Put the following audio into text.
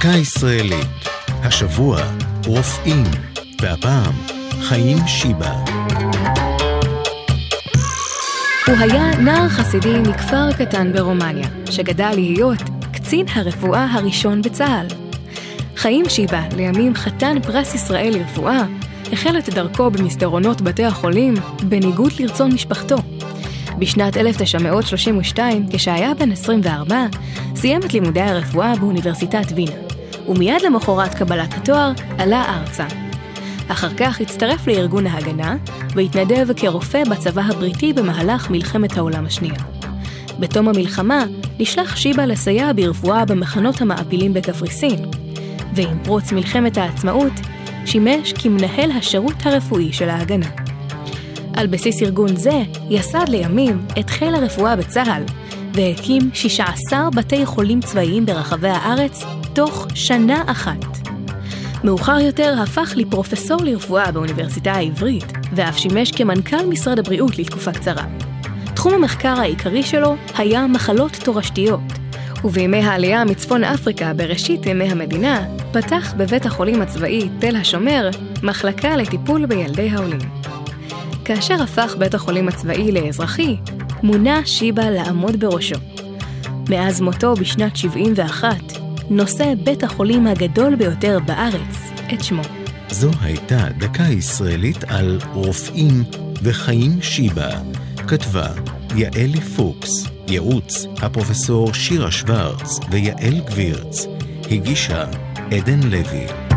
דקה ישראלית. השבוע רופאים, והפעם חיים שיבה. הוא היה נער חסידי מכפר קטן ברומניה, שגדל להיות קצין הרפואה הראשון בצה"ל. חיים שיבה, לימים חתן פרס ישראל לרפואה, החל את דרכו במסדרונות בתי החולים, בניגוד לרצון משפחתו. בשנת 1932, כשהיה בן 24, סיים את לימודי הרפואה באוניברסיטת וינה, ומיד למחרת קבלת התואר עלה ארצה. אחר כך הצטרף לארגון ההגנה, והתנדב כרופא בצבא הבריטי במהלך מלחמת העולם השנייה. בתום המלחמה נשלח שיבה לסייע ברפואה במחנות המעפילים בקפריסין, ועם פרוץ מלחמת העצמאות שימש כמנהל השירות הרפואי של ההגנה. על בסיס ארגון זה יסד לימים את חיל הרפואה בצה"ל, והקים 16 בתי חולים צבאיים ברחבי הארץ תוך שנה אחת. מאוחר יותר הפך לפרופסור לרפואה באוניברסיטה העברית, ואף שימש כמנכ"ל משרד הבריאות לתקופה קצרה. תחום המחקר העיקרי שלו היה מחלות תורשתיות, ובימי העלייה מצפון אפריקה בראשית ימי המדינה, פתח בבית החולים הצבאי תל השומר מחלקה לטיפול בילדי העולים. כאשר הפך בית החולים הצבאי לאזרחי, מונה שיבה לעמוד בראשו. מאז מותו בשנת 71, נושא בית החולים הגדול ביותר בארץ את שמו. זו הייתה דקה ישראלית על רופאים וחיים שיבה. כתבה יעלי פוקס, ייעוץ הפרופסור שירה שוורץ ויעל גבירץ. הגישה עדן לוי.